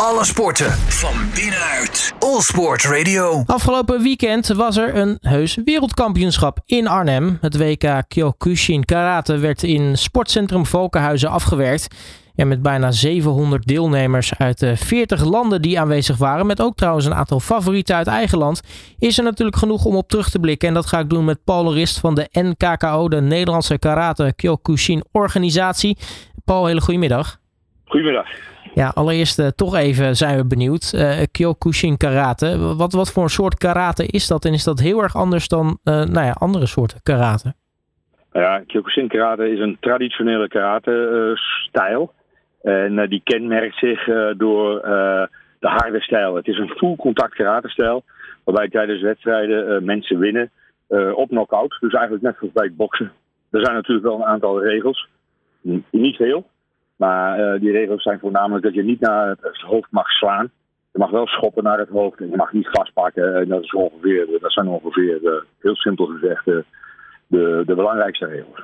Alle sporten van binnenuit. All Sport Radio. Afgelopen weekend was er een heus wereldkampioenschap in Arnhem. Het WK Kyokushin Karate werd in sportcentrum Valkenhuizen afgewerkt. En met bijna 700 deelnemers uit de 40 landen die aanwezig waren, met ook trouwens een aantal favorieten uit eigen land, is er natuurlijk genoeg om op terug te blikken. En dat ga ik doen met Paul Rist van de NKKO, de Nederlandse Karate Kyokushin Organisatie. Paul, hele goedemiddag. Goedemiddag. Ja, allereerst uh, toch even zijn we benieuwd. Uh, Kyokushin karate. Wat, wat voor een soort karate is dat? En is dat heel erg anders dan uh, nou ja, andere soorten karate? Nou ja, Kyokushin karate is een traditionele karate-stijl. en die kenmerkt zich door de harde stijl. Het is een full contact karate-stijl. Waarbij tijdens wedstrijden mensen winnen op knockout. Dus eigenlijk net zoals bij boksen. Er zijn natuurlijk wel een aantal regels. Niet veel. Maar uh, die regels zijn voornamelijk dat je niet naar het hoofd mag slaan. Je mag wel schoppen naar het hoofd en je mag niet vastpakken. En dat, is ongeveer, dat zijn ongeveer, heel simpel gezegd, de, de belangrijkste regels.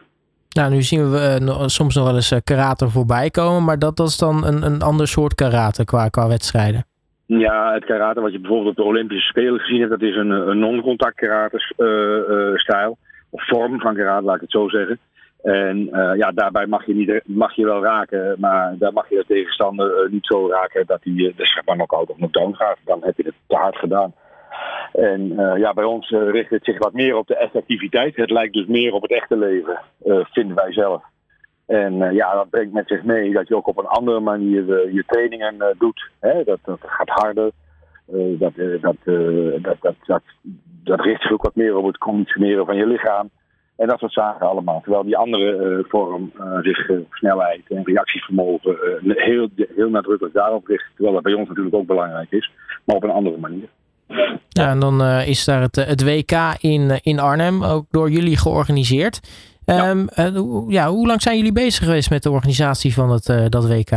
Nou, nu zien we soms nog wel eens karate voorbij komen, maar dat, dat is dan een, een ander soort karate qua, qua wedstrijden. Ja, het karate wat je bijvoorbeeld op de Olympische Spelen gezien hebt, dat is een, een non-contact karate stijl. Of vorm van karate, laat ik het zo zeggen. En uh, ja, daarbij mag je, niet, mag je wel raken, maar daar mag je de tegenstander uh, niet zo raken dat hij uh, zeg maar knock-out of knock-down gaat. Dan heb je het te hard gedaan. En ja, bij ons richt het zich wat meer op de effectiviteit. Het lijkt dus meer op het echte leven, vinden wij zelf. En ja, dat brengt met zich mee dat je ook op een andere manier je trainingen doet. Hè? Dat, dat gaat harder. dat, dat, dat, dat, dat richt zich ook wat meer op het conditioneren van je lichaam. En dat soort zaken allemaal. Terwijl die andere uh, vorm uh, zich op snelheid en reactievermogen heel, heel nadrukkelijk daarop richt. Terwijl dat bij ons natuurlijk ook belangrijk is, maar op een andere manier. Ja, en dan is daar het, het WK in, in Arnhem, ook door jullie georganiseerd. Ja. Um, ja, hoe lang zijn jullie bezig geweest met de organisatie van het, dat WK?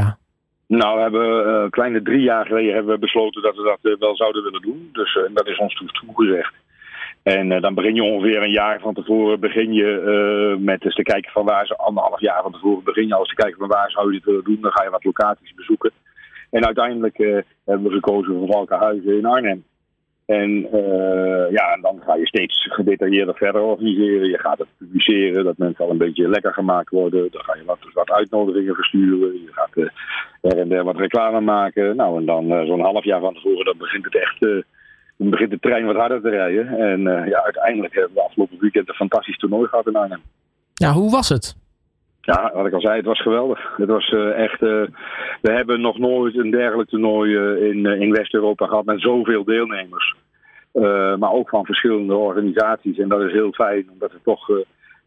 Nou, we hebben kleine drie jaar geleden hebben we besloten dat we dat wel zouden willen doen. Dus dat is ons toegezegd. En uh, dan begin je ongeveer een jaar van tevoren begin je uh, met eens te kijken van waar ze anderhalf jaar van tevoren begin je al eens te kijken van waar zou je dit willen doen. Dan ga je wat locaties bezoeken. En uiteindelijk uh, hebben we gekozen voor Valkenhuizen in Arnhem. En ja, dan ga je steeds gedetailleerder verder organiseren. Je gaat het publiceren, dat mensen al een beetje lekker gemaakt worden. Dan ga je wat, wat uitnodigingen versturen. Je gaat er en der wat reclame maken. Nou, en dan zo'n half jaar van tevoren, dan begint het echt dan begint de trein wat harder te rijden. En uh, ja, uiteindelijk hebben we afgelopen weekend een fantastisch toernooi gehad in Arnhem. Ja, hoe was het? Ja, wat ik al zei, het was geweldig. Het was uh, echt. Uh, we hebben nog nooit een dergelijk toernooi in, in West-Europa gehad met zoveel deelnemers. maar ook van verschillende organisaties. En dat is heel fijn, omdat we toch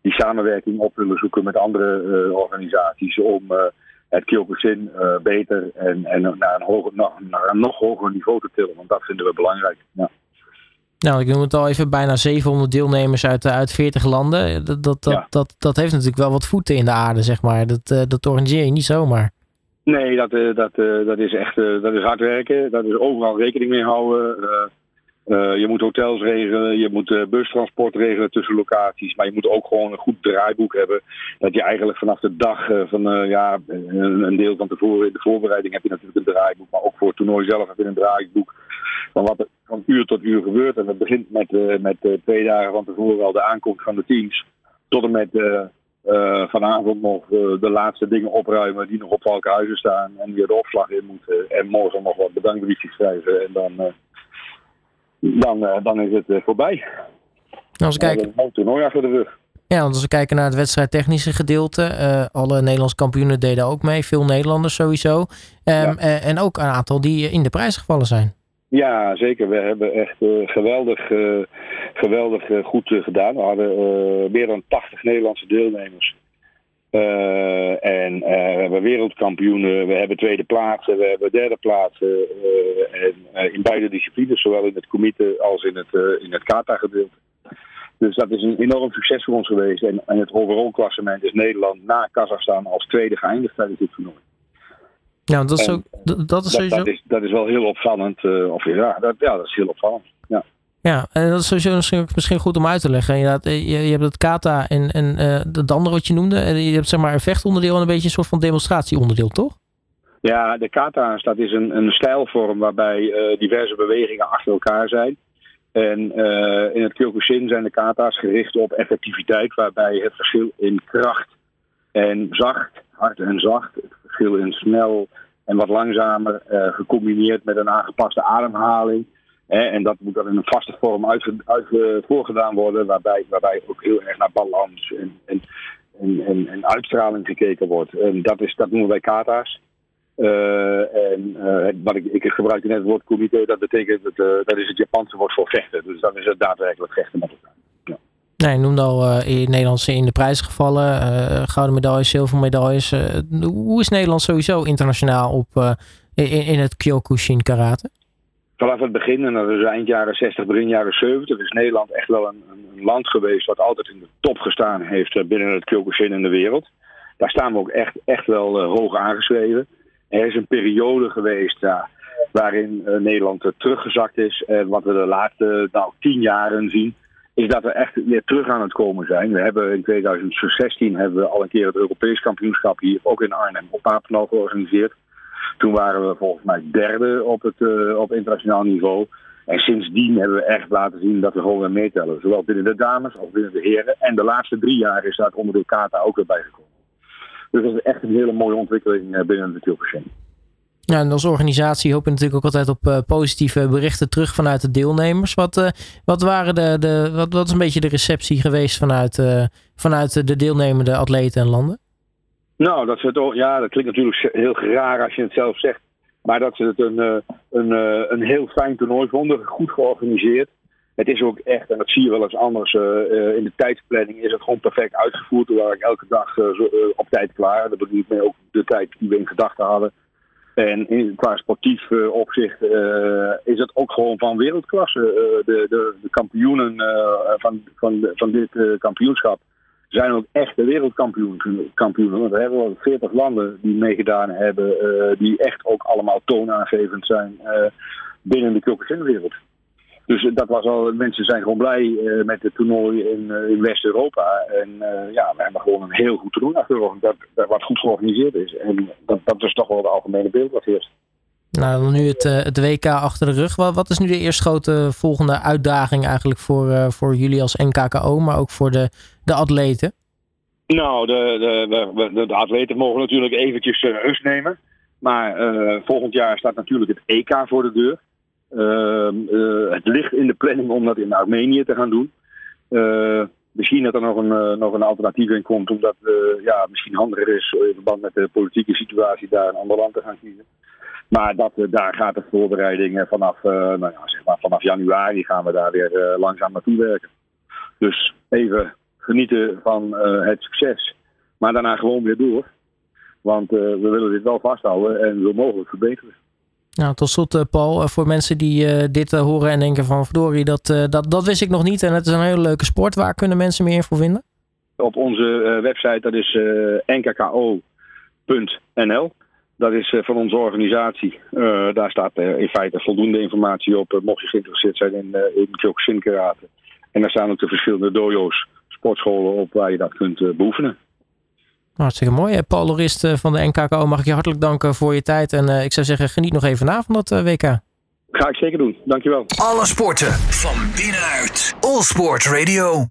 die samenwerking op willen zoeken met andere organisaties. Om het Kyokushin uh, beter en, en naar, een hoger, naar een nog hoger niveau te tillen. Want dat vinden we belangrijk. Ja. Nou, ik noem het al even, bijna 700 deelnemers uit, eh, uit 40 landen. Dat, dat, dat, dat, dat heeft natuurlijk wel wat voeten in de aarde, zeg maar. Dat, uh, dat organiseer je niet zomaar. Nee, dat, uh, dat, dat is echt dat is hard werken. Dat is overal rekening mee houden. Uh, je moet hotels regelen, je moet uh, bustransport regelen tussen locaties. Maar je moet ook gewoon een goed draaiboek hebben. Dat je eigenlijk vanaf de dag uh, van ja, een, een, deel van tevoren in de voorbereiding heb je natuurlijk een draaiboek. Maar ook voor het toernooi zelf heb je een draaiboek. Van wat er van uur tot uur gebeurt. En dat begint met, met twee dagen van tevoren al de aankomst van de teams. Tot en met vanavond nog de laatste dingen opruimen die nog op Valkenhuizen staan. En weer de opslag in moeten. En morgen nog wat bedankbriefjes schrijven. En dan dan, uh, dan is het uh, voorbij. Als we kijken... Een toernooi achter de rug. Ja, want als we kijken naar het wedstrijdtechnische gedeelte, uh, alle Nederlandse kampioenen deden ook mee, veel Nederlanders sowieso. Um, ja. en ook een aantal die in de prijs gevallen zijn. Ja, zeker. We hebben echt geweldig, geweldig goed gedaan. We hadden meer dan 80 Nederlandse deelnemers. Uh, en uh, we hebben wereldkampioenen, we hebben tweede plaatsen, we hebben derde plaatsen. Uh, en in beide disciplines, zowel in het comité als in het, in het kata-gedeelte. Dus dat is een enorm succes voor ons geweest. En, en het overall klassement is Nederland na Kazachstan als tweede geëindigd tijdens dit toernooi. Ja, dat is, ook, dat, is sowieso... Dat, dat, is, dat is wel heel opvallend. of ja dat, ja, dat is heel opvallend. Ja. En dat is sowieso misschien, misschien goed om uit te leggen. Inderdaad, eh, je, je hebt het kata en, en uh, dat andere wat je noemde. En je hebt zeg maar een vechtonderdeel en een beetje een soort van demonstratieonderdeel, toch? Ja, de kata's, dat is een, een stijlvorm waarbij uh, diverse bewegingen achter elkaar zijn. En in het Kyokushin zijn de kata's gericht op effectiviteit, waarbij het verschil in kracht en zacht, hard en zacht, het verschil in snel en wat langzamer, gecombineerd met een aangepaste ademhaling. En dat moet dan in een vaste vorm uit, uit, voorgedaan worden, waarbij, waarbij ook heel erg naar balans en, en, en, en, uitstraling gekeken wordt. En dat, is, dat noemen wij kata's. Uh, en uh, wat ik, ik gebruikte net het woord comité, dat betekent dat, uh, dat is het Japanse woord voor vechten. Dus dan is het daadwerkelijk vechten met elkaar. Ja. Nee, je noemde al in Nederland in de prijzen gevallen, gouden medailles, zilveren medailles. hoe is Nederland sowieso internationaal op, in, in het Kyokushin karate? Vanaf het begin, en dat is eind jaren 60, begin jaren 70, is Nederland echt wel een, een land geweest wat altijd in de top gestaan heeft binnen het Kyokushin in de wereld. Daar staan we ook echt, echt wel hoog aangeschreven. Er is een periode geweest ja, waarin Nederland teruggezakt is. En wat we de laatste nou, tien jaren zien, is dat we echt weer terug aan het komen zijn. We hebben in 2016 hebben we al een keer het Europees kampioenschap hier, ook in Arnhem, op Papendal georganiseerd. Toen waren we volgens mij derde op het uh, op internationaal niveau. En sindsdien hebben we echt laten zien dat we gewoon weer meetellen. Zowel binnen de dames als binnen de heren. En de laatste drie jaar is daar onderdeel Kata ook weer bijgekomen. Dus dat is echt een hele mooie ontwikkeling eh, binnen de Tilburg ja, en als organisatie hoop je natuurlijk ook altijd op uh, positieve berichten terug vanuit de deelnemers. Wat, uh, wat, waren de, de, wat, wat is een beetje de receptie geweest vanuit, vanuit de deelnemende atleten en landen? Nou, dat, het, ja, dat klinkt natuurlijk heel raar als je het zelf zegt. Maar dat ze het een, een, een heel fijn toernooi vonden, goed georganiseerd. Het is ook echt, en dat zie je wel eens anders, uh, in de tijdsplanning is het gewoon perfect uitgevoerd. Waar ik elke dag uh, op tijd klaar. Dat bedoel ik mee ook de tijd die we in gedachten hadden. En in, qua sportief opzicht is het ook gewoon van wereldklasse. de, de, de, kampioenen van, van, van dit kampioenschap zijn ook echte wereldkampioenen. Want we hebben wel 40 landen die meegedaan hebben, die echt ook allemaal toonaangevend zijn binnen de Kyokushin-wereld. Dus dat was al, mensen zijn gewoon blij met het toernooi in, in West-Europa. En ja, we hebben gewoon een heel goed toernooi achter dat, dat, wat goed georganiseerd is. En dat, dat is toch wel de algemene beeld wat heerst. Nou, nu het, het WK achter de rug. Wat, is nu de eerste grote volgende uitdaging eigenlijk voor, voor jullie als NKKO, maar ook voor de, de atleten? Nou, de, de, de, atleten mogen natuurlijk eventjes rust nemen. Maar volgend jaar staat natuurlijk het EK voor de deur. Uh, het ligt in de planning om dat in Armenië te gaan doen. Misschien dat er nog een, nog een alternatief in komt, omdat ja, misschien handiger is in verband met de politieke situatie daar een ander land te gaan kiezen. Maar dat, daar gaat de voorbereiding vanaf, nou ja, zeg maar vanaf januari gaan we daar weer langzaam naartoe werken. Dus even genieten van het succes, maar daarna gewoon weer door. Want we willen dit wel vasthouden en zo mogelijk verbeteren. Nou, tot slot Paul, voor mensen die uh, dit horen en denken van verdorie, dat, dat, dat wist ik nog niet en het is een hele leuke sport. Waar kunnen mensen meer info vinden? Op onze website, dat is nkko.nl. Dat is van onze organisatie. daar staat in feite voldoende informatie op, mocht je geïnteresseerd zijn in, in Kyokushin karate. En daar staan ook de verschillende dojo's, sportscholen op waar je dat kunt beoefenen. Hartstikke mooi. Paul Lorist eh, van de NKKO, mag ik je hartelijk danken voor je tijd. En uh, ik zou zeggen, geniet nog even na van dat uh, WK. Ga ik zeker doen. Dankjewel. Alle sporten van binnenuit. All Sport Radio.